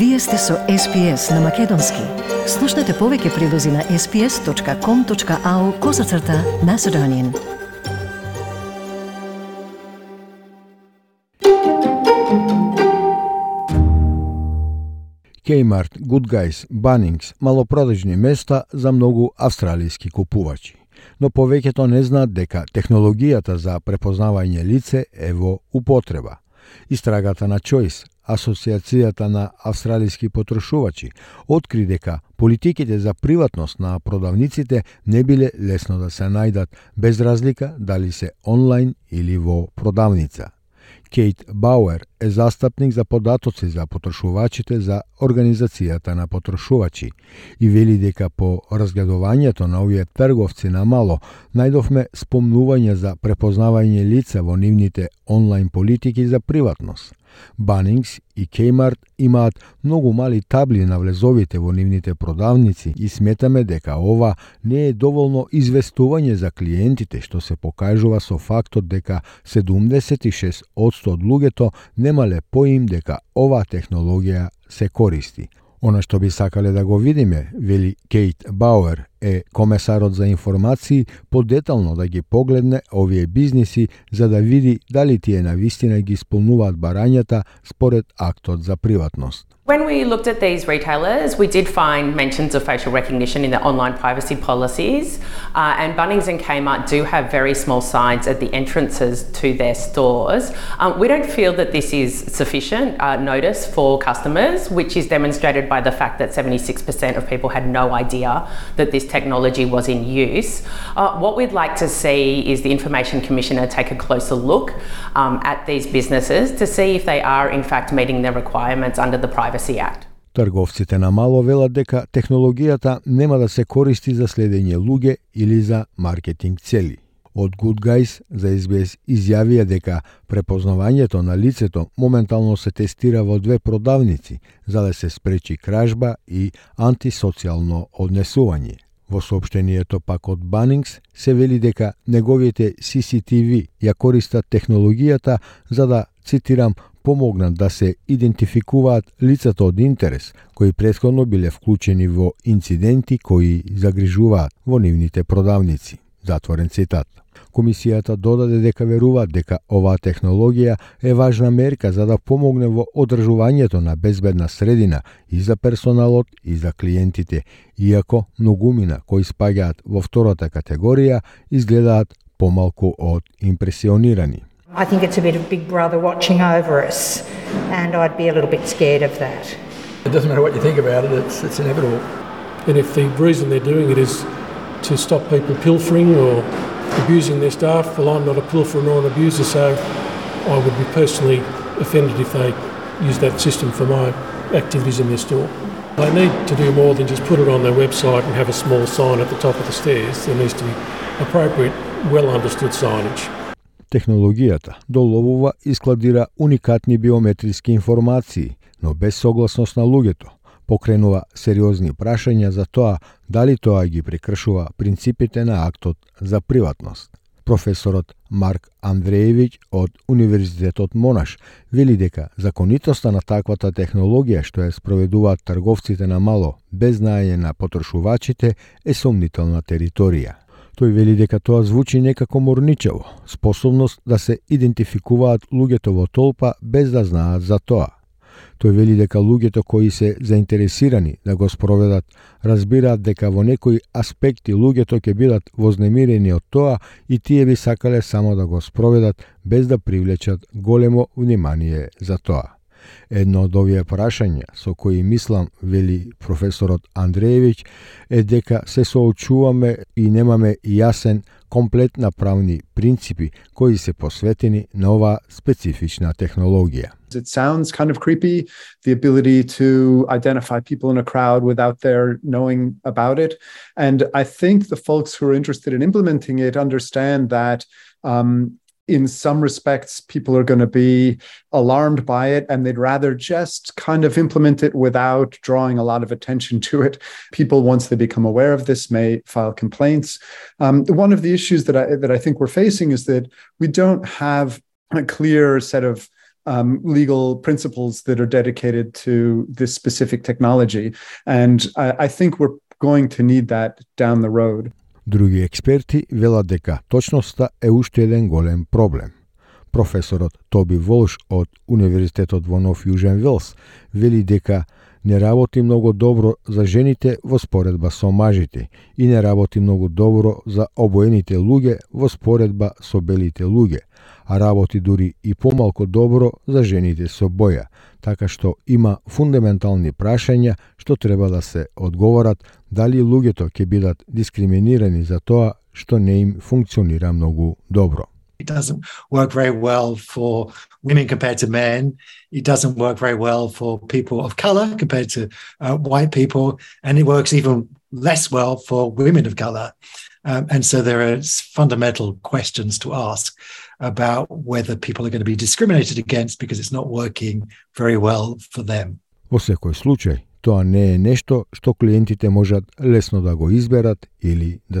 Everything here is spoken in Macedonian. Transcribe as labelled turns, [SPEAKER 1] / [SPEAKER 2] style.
[SPEAKER 1] Вие сте со SPS на Македонски. Слушнете повеќе прилози на sps.com.au козацрта на Седонин.
[SPEAKER 2] Kmart, Good Guys, Bunnings, малопродажни места за многу австралијски купувачи. Но повеќето не знаат дека технологијата за препознавање лице е во употреба. Истрагата на Choice, Асоциацијата на австралиски потрошувачи, откри дека политиките за приватност на продавниците не биле лесно да се најдат без разлика дали се онлайн или во продавница. Кейт Бауер е застапник за податоци за потрошувачите за Организацијата на потрошувачи и вели дека по разгледувањето на овие трговци на мало најдовме спомнување за препознавање лица во нивните онлайн политики за приватност. Банингс и Кеймарт имаат многу мали табли на влезовите во нивните продавници и сметаме дека ова не е доволно известување за клиентите што се покажува со фактот дека 76% од луѓето немале поим дека ова технологија се користи. Она што би сакале да го видиме, вели Кейт Бауер, е комесарот за информации подетално да ги погледне овие бизниси за да види дали тие на вистина ги исполнуваат барањата според актот за приватност.
[SPEAKER 3] When we looked at these retailers, we did find mentions of facial recognition in their online privacy policies, uh, and Bunnings and Kmart do have very small signs at the entrances to their stores. Um, we don't feel that this is sufficient uh, notice for customers, which is demonstrated by the fact that 76% of people had no idea that this technology was in use. Uh, what we'd like to see is the Information Commissioner take a closer look um, at these businesses to see if they are in fact meeting their requirements under the Privacy Act.
[SPEAKER 2] Трговците на мало велат дека технологијата нема да се користи за следење луѓе или за маркетинг цели. Од Good Guys за SBS изјавија дека препознавањето на лицето моментално се тестира во две продавници за да се спречи кражба и антисоцијално однесување. Во сообштението пак од Банингс се вели дека неговите CCTV ја користат технологијата за да, цитирам, помогнат да се идентификуваат лицата од интерес кои претходно биле вклучени во инциденти кои загрижуваат во нивните продавници. Затворен цитат. Комисијата додаде дека верува дека оваа технологија е важна мерка за да помогне во одржувањето на безбедна средина и за персоналот и за клиентите, иако многумина кои спаѓаат во втората категорија изгледаат помалку од импресионирани.
[SPEAKER 4] I think it's a bit of Big Brother watching over us, and I'd be a little bit scared of that.
[SPEAKER 5] It doesn't matter what you think about it, it's, it's inevitable. And if the reason they're doing it is to stop people pilfering or abusing their staff. Well, I'm not a pilferer nor an abuser, so I would be personally offended if they used that system for my activities in their store. They need to do more than just put it on their website and have a small sign at the top of the stairs. There needs to be appropriate, well understood signage.
[SPEAKER 2] Tehnologijata do lovova iskladira unikatni biometrijski informaciji, no bez soglasnost na lugeto – покренува сериозни прашања за тоа дали тоа ги прекршува принципите на актот за приватност. Професорот Марк Андреевиќ од Универзитетот Монаш вели дека законитоста на таквата технологија што ја спроведуваат трговците на мало без знаење на потрошувачите е сомнителна територија. Тој вели дека тоа звучи некако морничево, способност да се идентификуваат луѓето во толпа без да знаат за тоа. Тој вели дека луѓето кои се заинтересирани да го спроведат разбираат дека во некои аспекти луѓето ќе бидат вознемирени од тоа и тие би сакале само да го спроведат без да привлечат големо внимание за тоа. Едно од овие прашања со кои мислам, вели професорот Андреевиќ, е дека се соочуваме и немаме јасен комплет на правни принципи кои се посветени на оваа специфична технологија.
[SPEAKER 6] It sounds kind of creepy, the ability to identify people in a crowd without their knowing about it. And I think the folks who are interested in implementing it understand that um, in some respects, people are going to be alarmed by it and they'd rather just kind of implement it without drawing a lot of attention to it. People, once they become aware of this, may file complaints. Um, one of the issues that I, that I think we're facing is that we don't have a clear set of um, legal principles that are dedicated to this specific technology. And I, I think we're going to need that down the road.
[SPEAKER 2] Други експерти велат дека точноста е уште еден голем проблем. Професорот Тоби Волш од Универзитетот во Нов Јужен Велс вели дека не работи многу добро за жените во споредба со мажите и не работи многу добро за обоените луѓе во споредба со белите луѓе, а работи дури и помалку добро за жените со боја, така што има фундаментални прашања што треба да се одговорат дали луѓето ќе бидат дискриминирани за тоа што не им функционира многу добро.
[SPEAKER 7] It doesn't work very well for women compared to men. It doesn't work very well for people of color compared to uh, white people. And it works even less well for women of color. Um, and so there are fundamental questions to ask about whether people are going to be discriminated against because it's not working very well for them.
[SPEAKER 2] U svakoj slučaj, to ne je nešto što klijentite možat lesno da go izberat ili da.